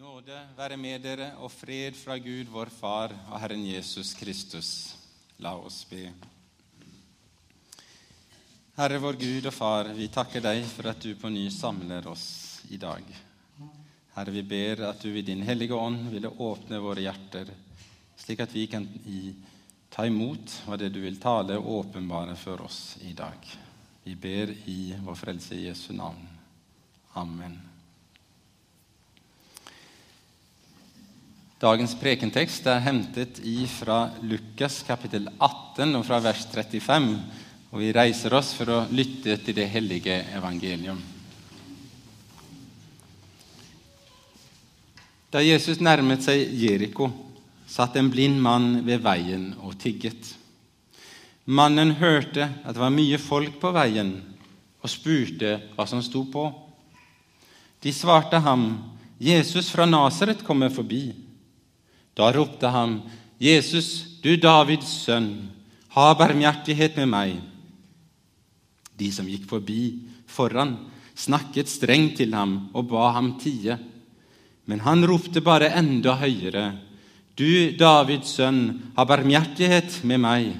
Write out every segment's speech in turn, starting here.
Nåde være med dere og fred fra Gud vår Far og Herren Jesus Kristus. La oss be. Herre vår Gud og Far, vi takker deg for at du på ny samler oss i dag. Herre, vi ber at du i din hellige ånd ville åpne våre hjerter, slik at vi kan ta imot hva det du vil tale åpenbare for oss i dag. Vi ber i vår Frelse i Jesu navn. Amen. Dagens prekentekst er hentet fra Lukas kapittel 18 og fra vers 35. Og vi reiser oss for å lytte til det hellige evangelium. Da Jesus nærmet seg Jeriko, satt en blind mann ved veien og tigget. Mannen hørte at det var mye folk på veien, og spurte hva som sto på. De svarte ham, 'Jesus fra Nasaret kommer forbi.' Da ropte han, 'Jesus, du Davids sønn, ha barmhjertighet med meg.' De som gikk forbi foran, snakket strengt til ham og ba ham tie. Men han ropte bare enda høyere, 'Du Davids sønn, ha barmhjertighet med meg.'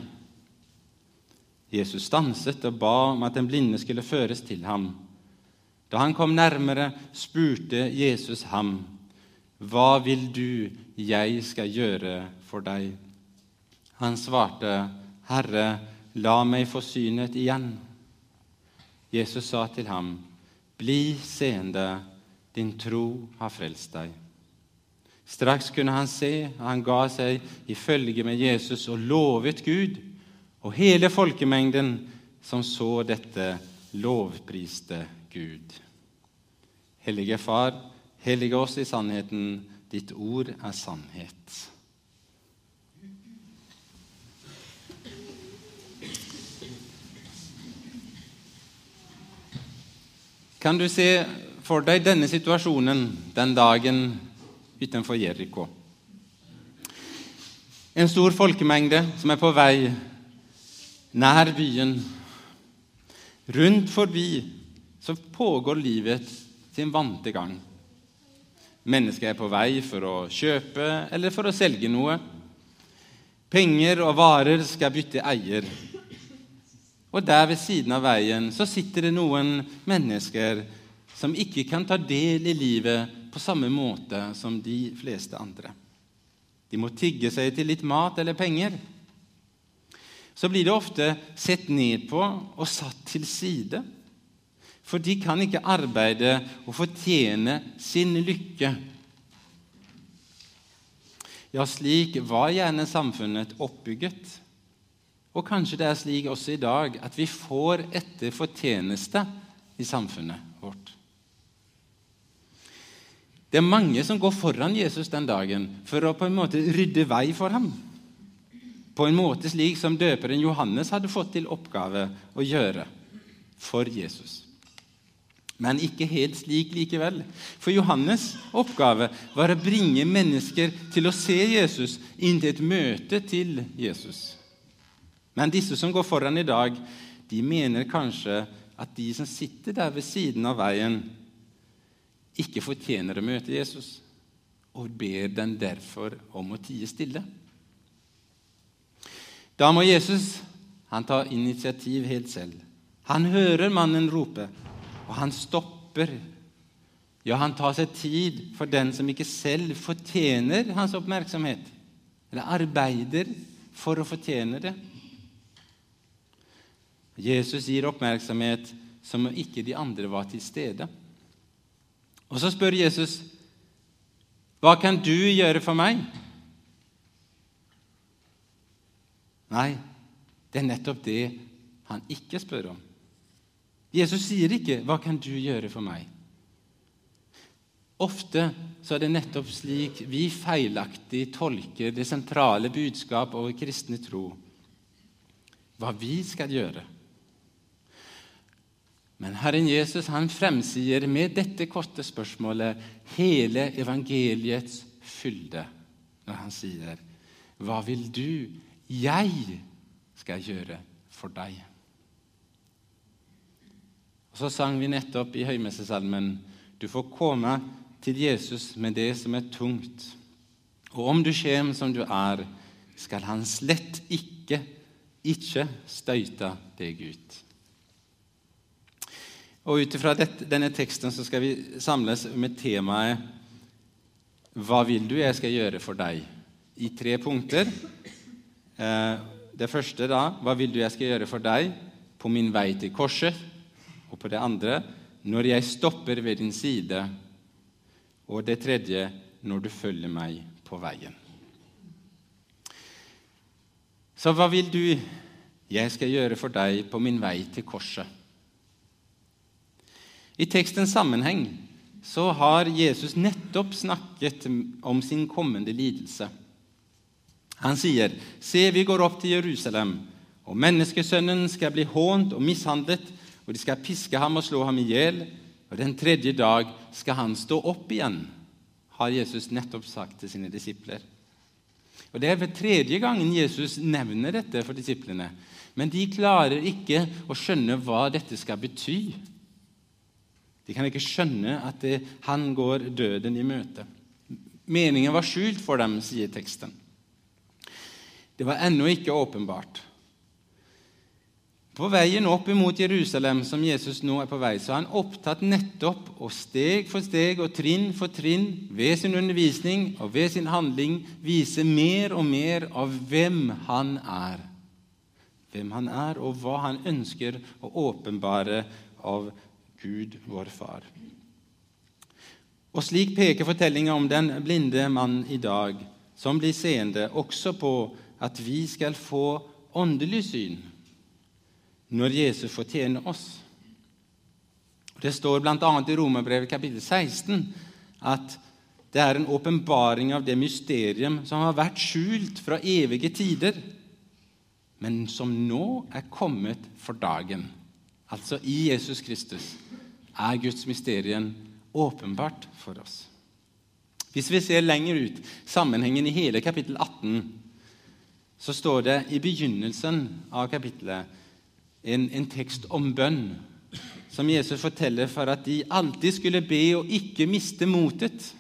Jesus stanset og ba om at den blinde skulle føres til ham. Da han kom nærmere, spurte Jesus ham, 'Hva vil du jeg skal gjøre for deg?' Han svarte, 'Herre, la meg få synet igjen.' Jesus sa til ham, 'Bli seende, din tro har frelst deg.' Straks kunne han se, og han ga seg i følge med Jesus og lovet Gud, og hele folkemengden som så dette, lovpriste Gud. Hellige Far, Hellige oss i sannheten. Ditt ord er sannhet. Kan du se for deg denne situasjonen den dagen utenfor Jeriko? En stor folkemengde som er på vei nær byen. Rundt forbi så pågår livet sin vante gang. Mennesker er på vei for å kjøpe eller for å selge noe. Penger og varer skal bytte eier. Og der ved siden av veien så sitter det noen mennesker som ikke kan ta del i livet på samme måte som de fleste andre. De må tigge seg til litt mat eller penger. Så blir det ofte sett ned på og satt til side. For de kan ikke arbeide og fortjene sin lykke. Ja, slik var gjerne samfunnet oppbygget. Og kanskje det er slik også i dag at vi får etter fortjeneste i samfunnet vårt. Det er mange som går foran Jesus den dagen for å på en måte rydde vei for ham. På en måte slik som døperen Johannes hadde fått til oppgave å gjøre for Jesus men ikke helt slik likevel. For Johannes' oppgave var å bringe mennesker til å se Jesus inn til et møte til Jesus. Men disse som går foran i dag, de mener kanskje at de som sitter der ved siden av veien, ikke fortjener å møte Jesus, og ber den derfor om å tie stille. Da må Jesus han ta initiativ helt selv. Han hører mannen rope og han stopper. Ja, han tar seg tid for den som ikke selv fortjener hans oppmerksomhet, eller arbeider for å fortjene det. Jesus gir oppmerksomhet som om ikke de andre var til stede. Og så spør Jesus, 'Hva kan du gjøre for meg?' Nei, det er nettopp det han ikke spør om. Jesus sier ikke 'Hva kan du gjøre for meg?' Ofte så er det nettopp slik vi feilaktig tolker det sentrale budskap over kristne tro, hva vi skal gjøre. Men Herren Jesus han fremsier med dette korte spørsmålet hele evangeliets fylde når han sier, 'Hva vil du jeg skal gjøre for deg?' Så sang vi nettopp i høymessesalmen Du får komme til Jesus med det som er tungt. Og om du kommer som du er, skal han slett ikke, ikke støyte deg ut. Og Ut ifra denne teksten så skal vi samles med temaet 'Hva vil du jeg skal gjøre for deg?' i tre punkter. Eh, det første da 'Hva vil du jeg skal gjøre for deg på min vei til korset?' Og på det andre 'Når jeg stopper ved din side'. Og det tredje 'Når du følger meg på veien'. Så hva vil du jeg skal gjøre for deg på min vei til korset? I tekstens sammenheng så har Jesus nettopp snakket om sin kommende lidelse. Han sier, 'Se, vi går opp til Jerusalem, og menneskesønnen skal bli hånt og mishandlet, og de skal piske ham og slå ham i hjel, og den tredje dag skal han stå opp igjen', har Jesus nettopp sagt til sine disipler. Og Det er ved tredje gangen Jesus nevner dette for disiplene. Men de klarer ikke å skjønne hva dette skal bety. De kan ikke skjønne at det, han går døden i møte. Meningen var skjult for dem, sier teksten. Det var ennå ikke åpenbart. På veien opp mot Jerusalem, som Jesus nå er på vei, så er han opptatt nettopp og steg for steg og trinn for trinn ved sin undervisning og ved sin handling vise mer og mer av hvem han er. Hvem han er, og hva han ønsker å åpenbare av Gud, vår Far. Og Slik peker fortellinga om den blinde mann i dag, som blir seende, også på at vi skal få åndelig syn når Jesus fortjener oss. Det står bl.a. i Romerbrevet kapittel 16 at det er en åpenbaring av det mysterium som har vært skjult fra evige tider, men som nå er kommet for dagen, altså i Jesus Kristus er Guds mysterium åpenbart for oss. Hvis vi ser lenger ut, sammenhengen i hele kapittel 18, så står det i begynnelsen av kapittelet en, en tekst om bønn, som Jesus forteller for at de alltid skulle be og ikke miste motet.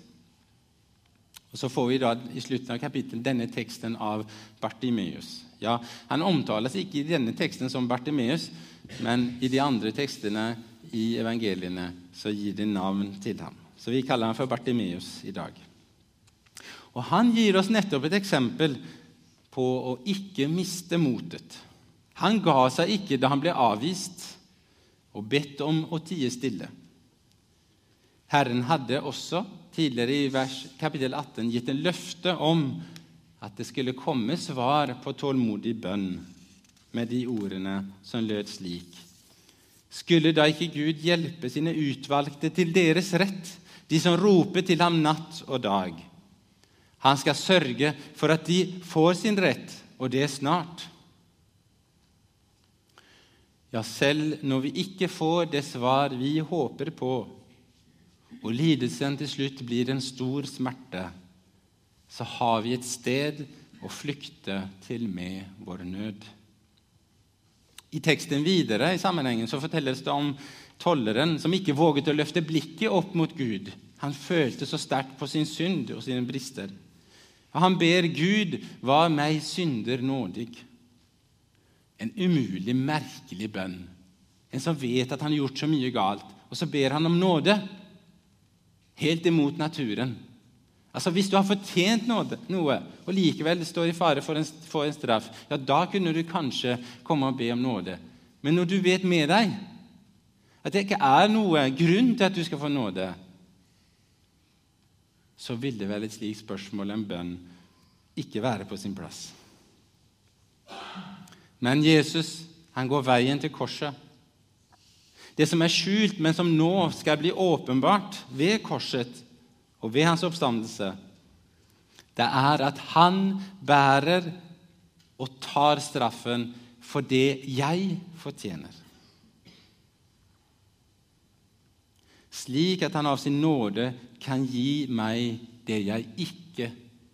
Og Så får vi da i slutten av kapittelet denne teksten av Bartimeus. Ja, Han omtales ikke i denne teksten som Bartimeus, men i de andre tekstene i evangeliene så gir de navn til ham. Så vi kaller ham for Bartimeus i dag. Og Han gir oss nettopp et eksempel på å ikke miste motet. Han ga seg ikke da han ble avvist og bedt om å tie stille. Herren hadde også tidligere i vers, kapittel 18 gitt en løfte om at det skulle komme svar på tålmodig bønn med de ordene som lød slik skulle da ikke Gud hjelpe sine utvalgte til deres rett, de som roper til ham natt og dag? Han skal sørge for at de får sin rett, og det snart. Ja, selv når vi ikke får det svar vi håper på, og lidelsen til slutt blir en stor smerte, så har vi et sted å flykte til med vår nød. I teksten videre i sammenhengen så fortelles det om tolleren som ikke våget å løfte blikket opp mot Gud. Han følte så sterkt på sin synd og sine brister. Og han ber Gud, var meg synder nådig. En umulig, merkelig bønn. En som vet at han har gjort så mye galt, og så ber han om nåde. Helt imot naturen. Altså Hvis du har fortjent noe, og likevel står i fare for en, for en, straff, ja, da kunne du kanskje komme og be om nåde. Men når du vet med deg at det ikke er noe grunn til at du skal få nåde, så ville vel et slikt spørsmål, en bønn, ikke være på sin plass. Men Jesus han går veien til korset. Det som er skjult, men som nå skal bli åpenbart ved korset, og ved hans oppstandelse, det er at han bærer og tar straffen for det jeg fortjener. Slik at han av sin nåde kan gi meg det jeg ikke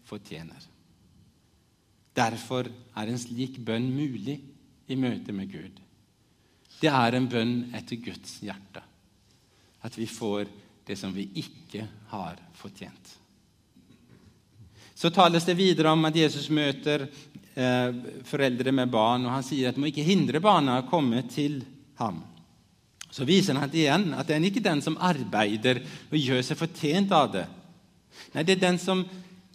fortjener. Derfor er en slik bønn mulig i møte med Gud. Det er en bønn etter Guds hjerte. At vi får det som vi ikke har fortjent. Så tales det videre om at Jesus møter eh, foreldre med barn, og han sier at de må ikke hindre barna å komme til ham. Så viser han igjen at det er ikke den som arbeider og gjør seg fortjent av det. Nei, det er den som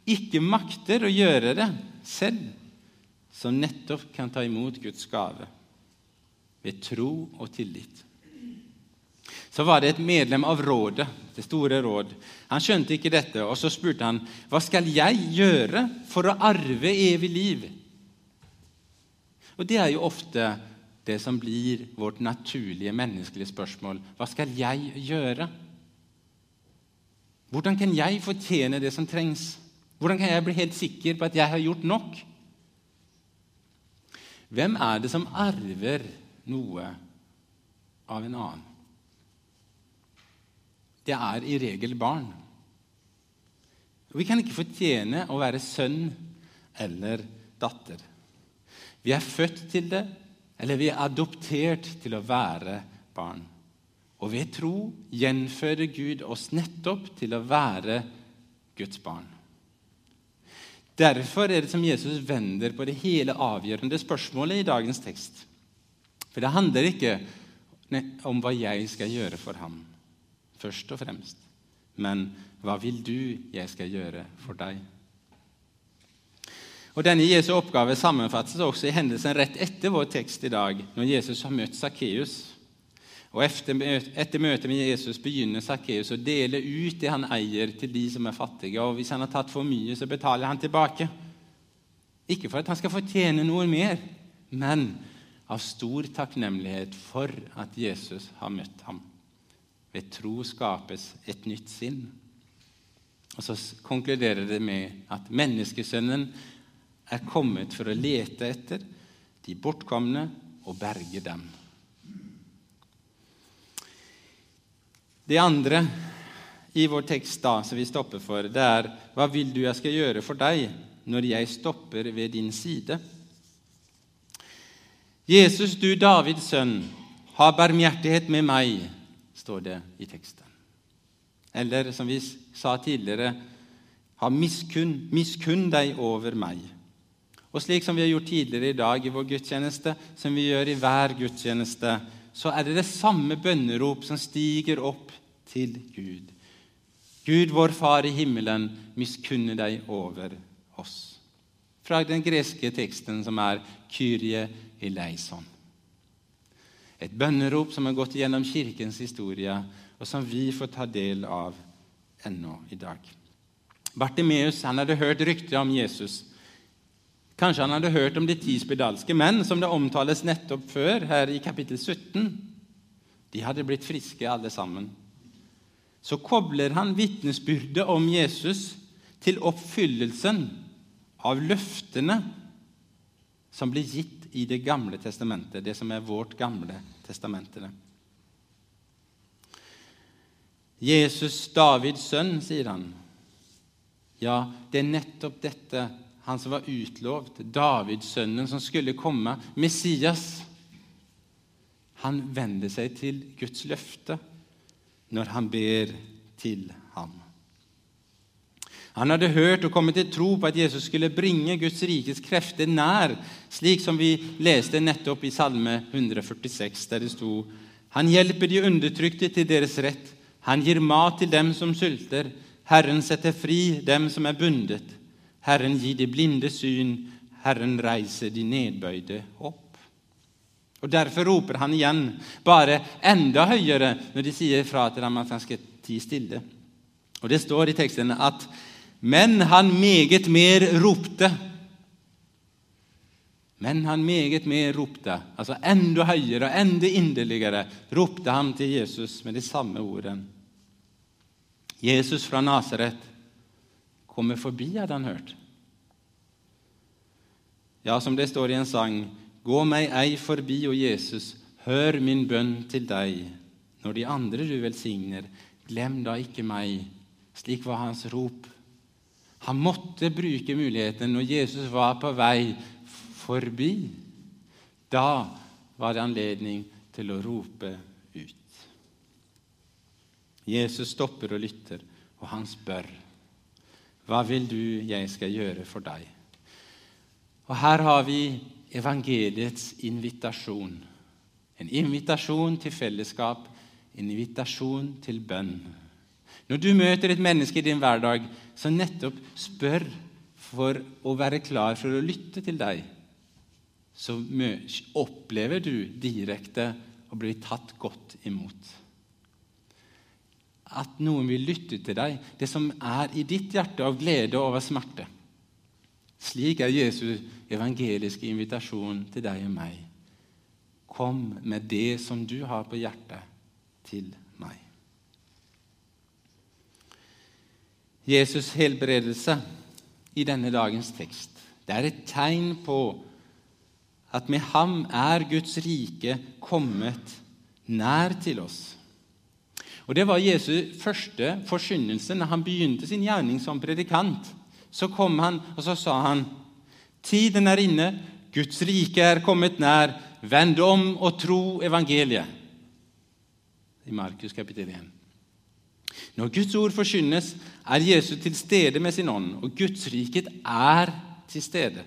ikke makter å gjøre det selv, som nettopp kan ta imot Guds gave ved tro og tillit så var det et medlem av rådet, det store råd. Han skjønte ikke dette, og så spurte han, 'Hva skal jeg gjøre for å arve evig liv?' Og Det er jo ofte det som blir vårt naturlige menneskelige spørsmål. Hva skal jeg gjøre? Hvordan kan jeg fortjene det som trengs? Hvordan kan jeg bli helt sikker på at jeg har gjort nok? Hvem er det som arver noe av en annen? det er i regel barn. Vi kan ikke fortjene å være sønn eller datter. Vi er født til det, eller vi er adoptert til å være barn. Og ved tro gjenfører Gud oss nettopp til å være Guds barn. Derfor er det som Jesus vender på det hele avgjørende spørsmålet i dagens tekst. For det handler ikke om hva jeg skal gjøre for ham først og fremst. Men hva vil du jeg skal gjøre for deg? Og Denne Jesu oppgave sammenfattes også i hendelsen rett etter vår tekst i dag, når Jesus har møtt Sakkeus. Og etter, møtet med Jesus begynner Sakkeus å dele ut det han eier, til de som er fattige. Og hvis han har tatt for mye, så betaler han tilbake. Ikke for at han skal fortjene noe mer, men av stor takknemlighet for at Jesus har møtt ham. Ved tro skapes et nytt sinn. Og Så konkluderer det med at menneskesønnen er kommet for å lete etter de bortkomne og berge dem. Det andre i vår tekst da, som vi stopper for, det er Hva vil du jeg skal gjøre for deg når jeg stopper ved din side? Jesus, du Davids sønn, ha barmhjertighet med meg står det i teksten. Eller som vi sa tidligere ha miskunn, miskunn deg over meg. Og slik som vi har gjort tidligere i dag i vår gudstjeneste, som vi gjør i hver gudstjeneste, så er det det samme bønnerop som stiger opp til Gud. Gud, vår Far i himmelen, miskunne deg over oss. Fra den greske teksten som er Kyrie eleison. Et bønnerop som har gått gjennom Kirkens historie, og som vi får ta del av ennå i dag. Bartimeus hadde hørt rykter om Jesus. Kanskje han hadde hørt om de ti spedalske menn, som det omtales nettopp før, her i kapittel 17. De hadde blitt friske, alle sammen. Så kobler han vitnesbyrdet om Jesus til oppfyllelsen av løftene som ble gitt i Det gamle testamentet, det som er vårt gamle testamente. Jesus, Davids sønn, sier han. Ja, det er nettopp dette, han som var utlovt, Davidsønnen som skulle komme, Messias. Han vender seg til Guds løfte når han ber til ham. Han hadde hørt og kommet til tro på at Jesus skulle bringe Guds rikes krefter nær, slik som vi leste nettopp i Salme 146, der det sto Han hjelper de undertrykte til deres rett. Han gir mat til dem som sulter. Herren setter fri dem som er bundet. Herren gir de blinde syn. Herren reiser de nedbøyde opp. Og Derfor roper han igjen, bare enda høyere, når de sier fra til ham at han skal tie stille. Og Det står i teksten at men han meget mer ropte. Men han meget mer ropte, altså enda høyere og enda inderligere, ropte han til Jesus med de samme ordene. Jesus fra Nasaret kommer forbi, hadde han hørt. Ja, som det står i en sang, gå meg ei forbi, o Jesus, hør min bønn til deg. Når de andre du velsigner, glem da ikke meg. Slik var hans rop han måtte bruke muligheten når Jesus var på vei forbi. Da var det anledning til å rope ut. Jesus stopper og lytter, og han spør, 'Hva vil du jeg skal gjøre for deg?' Og Her har vi evangeliets invitasjon. En invitasjon til fellesskap, en invitasjon til bønn. Når du møter et menneske i din hverdag som nettopp spør for å være klar for å lytte til deg, så opplever du direkte å bli tatt godt imot. At noen vil lytte til deg, det som er i ditt hjerte av glede over smerte. Slik er Jesu evangeliske invitasjon til deg og meg. Kom med det som du har på hjertet, til meg. Jesus' helbredelse i denne dagens tekst det er et tegn på at med ham er Guds rike kommet nær til oss. Og Det var Jesu første forkynnelse når han begynte sin gjerning som predikant. Så kom han, og så sa han, 'Tiden er inne, Guds rike er kommet nær. Vend om og tro evangeliet.' I Markus kapittel 1. Når Guds ord forkynnes, er Jesus til stede med sin ånd, og Guds riket er til stede.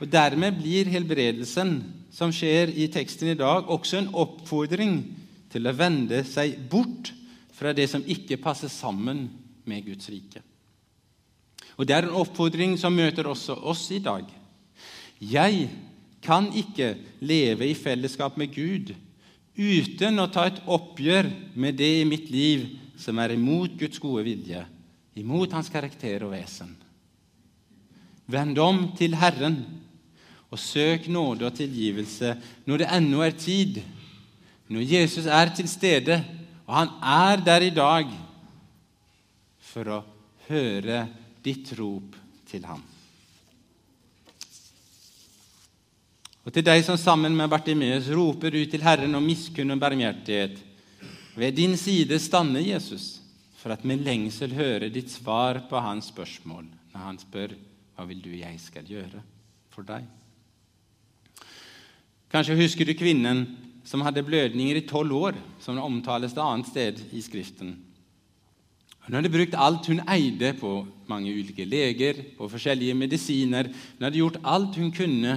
Og Dermed blir helbredelsen som skjer i teksten i dag, også en oppfordring til å vende seg bort fra det som ikke passer sammen med Guds rike. Og Det er en oppfordring som møter også oss i dag. Jeg kan ikke leve i fellesskap med Gud uten å ta et oppgjør med det i mitt liv som er imot Guds gode vilje, imot hans karakter og vesen. Vend om til Herren og søk nåde og tilgivelse når det ennå er tid, når Jesus er til stede, og han er der i dag for å høre ditt rop til ham. Og til deg som sammen med Bartimeus roper ut til Herren om miskunn og barmhjertighet. Ved din side stanner Jesus for at med lengsel hører ditt svar på hans spørsmål når han spør hva vil du jeg skal gjøre for deg. Kanskje husker du kvinnen som hadde blødninger i tolv år, som det omtales et annet sted i Skriften. Hun hadde brukt alt hun eide på mange ulike leger, på forskjellige medisiner. Hun hadde gjort alt hun kunne,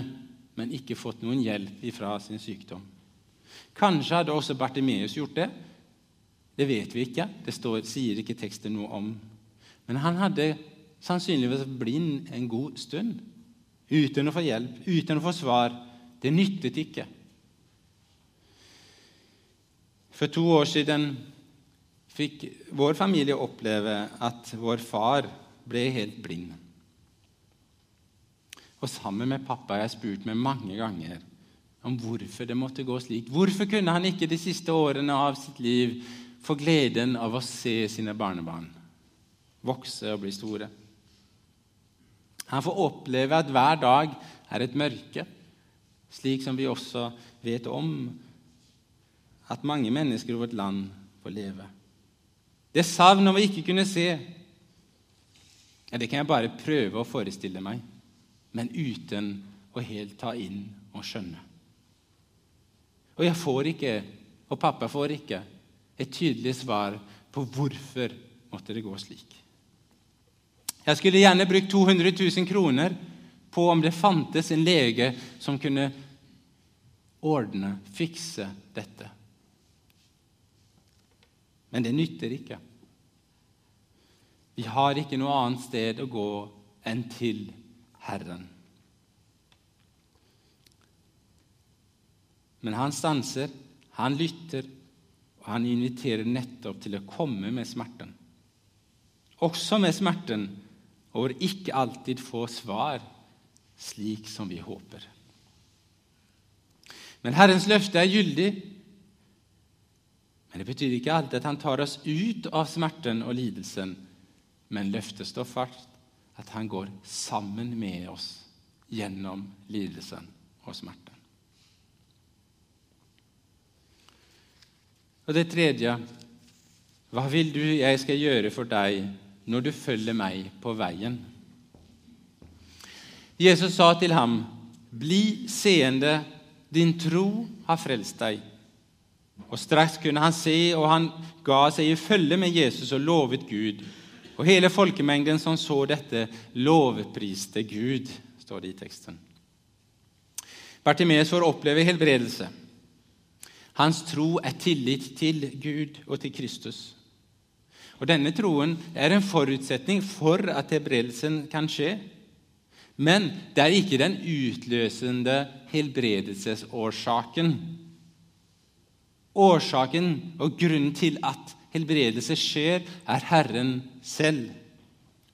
men ikke fått noen hjelp fra sin sykdom. Kanskje hadde også Bartimeus gjort det. Det vet vi ikke. Det står, sier ikke teksten noe om. Men han hadde sannsynligvis blind en god stund uten å få hjelp, uten å få svar det nyttet ikke. For to år siden fikk vår familie oppleve at vår far ble helt blind. Og sammen med pappa har jeg spurt meg mange ganger om hvorfor det måtte gå slik. Hvorfor kunne han ikke de siste årene av sitt liv få gleden av å se sine barnebarn vokse og bli store? Han får oppleve at hver dag er et mørke slik som vi også vet om at mange mennesker i vårt land får leve. Det savn av å ikke kunne se, ja, det kan jeg bare prøve å forestille meg, men uten å helt ta inn og skjønne. Og jeg får ikke, og pappa får ikke, et tydelig svar på hvorfor måtte det gå slik. Jeg skulle gjerne brukt 200 000 kroner på om det fantes en lege som kunne ordne, fikse dette. Men det nytter ikke. Vi har ikke noe annet sted å gå enn til Herren. Men han stanser, han lytter, og han inviterer nettopp til å komme med smerten. Også med smerten over ikke alltid få svar slik som vi håper. Men Herrens løfte er gyldig. Men Det betyr ikke alltid at han tar oss ut av smerten og lidelsen, men løftet står fast at han går sammen med oss gjennom lidelsen og smerten. Og det tredje Hva vil du jeg skal gjøre for deg når du følger meg på veien? Jesus sa til ham, 'Bli seende, din tro har frelst deg.' Og Straks kunne han se, og han ga seg i følge med Jesus og lovet Gud. Og hele folkemengden som så dette, lovpriste Gud, står det i teksten. Bartimeus får oppleve helbredelse. Hans tro er tillit til Gud og til Kristus. Og Denne troen er en forutsetning for at helbredelsen kan skje. Men det er ikke den utløsende helbredelsesårsaken. Årsaken og grunnen til at helbredelse skjer, er Herren selv.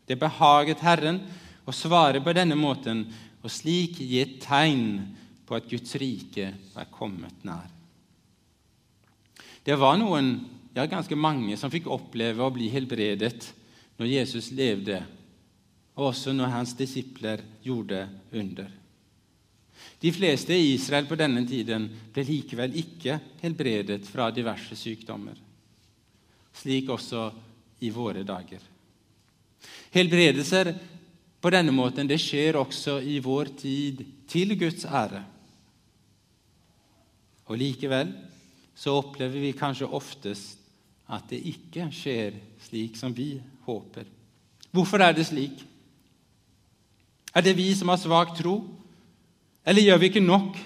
Det behaget Herren å svare på denne måten og slik gi et tegn på at Guds rike var kommet nær. Det var noen, ja ganske mange, som fikk oppleve å bli helbredet når Jesus levde, og også når hans disipler gjorde under. De fleste i Israel på denne tiden ble likevel ikke helbredet fra diverse sykdommer, slik også i våre dager. Helbredelser på denne måten det skjer også i vår tid til Guds ære. Og likevel så opplever vi kanskje oftest at det ikke skjer slik som vi håper. Hvorfor er det slik? Er det vi som har svak tro? Eller gjør vi ikke nok,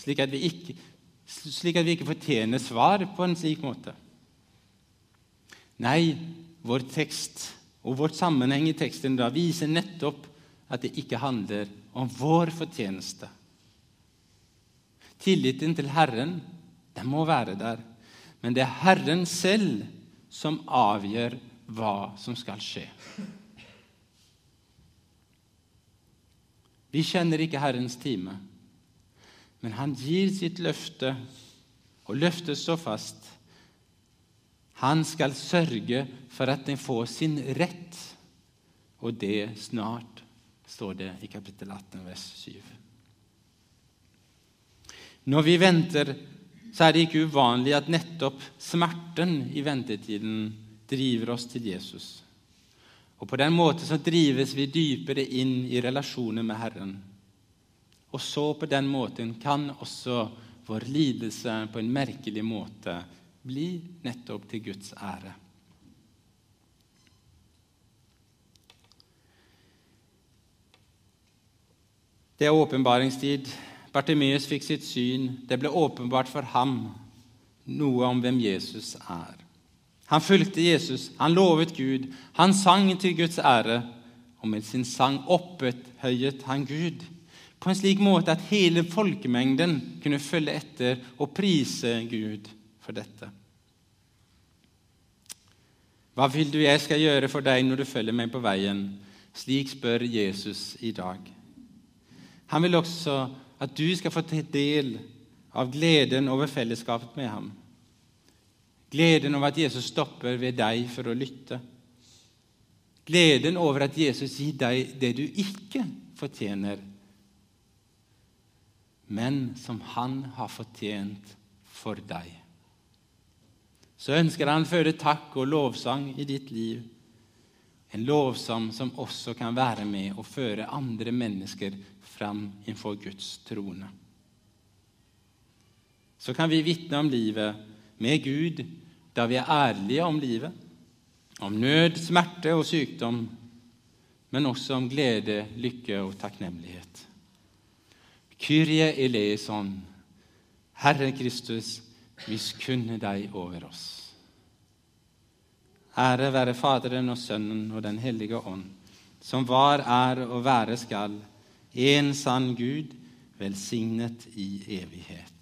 slik at vi ikke, slik at vi ikke fortjener svar på en slik måte? Nei, vår tekst og vårt sammenheng i teksten da viser nettopp at det ikke handler om vår fortjeneste. Tilliten til Herren den må være der, men det er Herren selv som avgjør hva som skal skje. Vi kjenner ikke Herrens time, men han gir sitt løfte, og løftet står fast. Han skal sørge for at den får sin rett, og det snart, står det i kapittel 18, vers 7. Når vi venter, så er det ikke uvanlig at nettopp smerten i ventetiden driver oss til Jesus. Og På den måten så drives vi dypere inn i relasjoner med Herren. Og så på den måten kan også vår lidelse på en merkelig måte bli nettopp til Guds ære. Det er åpenbaringstid. Bartimeus fikk sitt syn. Det ble åpenbart for ham noe om hvem Jesus er. Han fulgte Jesus, han lovet Gud, han sang til Guds ære, og med sin sang opphøyet han Gud på en slik måte at hele folkemengden kunne følge etter og prise Gud for dette. Hva vil du jeg skal gjøre for deg når du følger meg på veien? Slik spør Jesus i dag. Han vil også at du skal få ta del av gleden over fellesskapet med ham. Gleden over at Jesus stopper ved deg for å lytte. Gleden over at Jesus gir deg det du ikke fortjener, men som han har fortjent for deg. Så ønsker han føre takk og lovsang i ditt liv. En lovsang som også kan være med å føre andre mennesker fram innenfor Guds trone. Så kan vi vitne om livet med Gud da vi er ærlige om livet, om nød, smerte og sykdom, men også om glede, lykke og takknemlighet. Kyrie eleison, Herre Kristus, miskunne deg over oss. Ære være Faderen og Sønnen og Den hellige ånd, som var, er og være skal, en sann Gud, velsignet i evighet.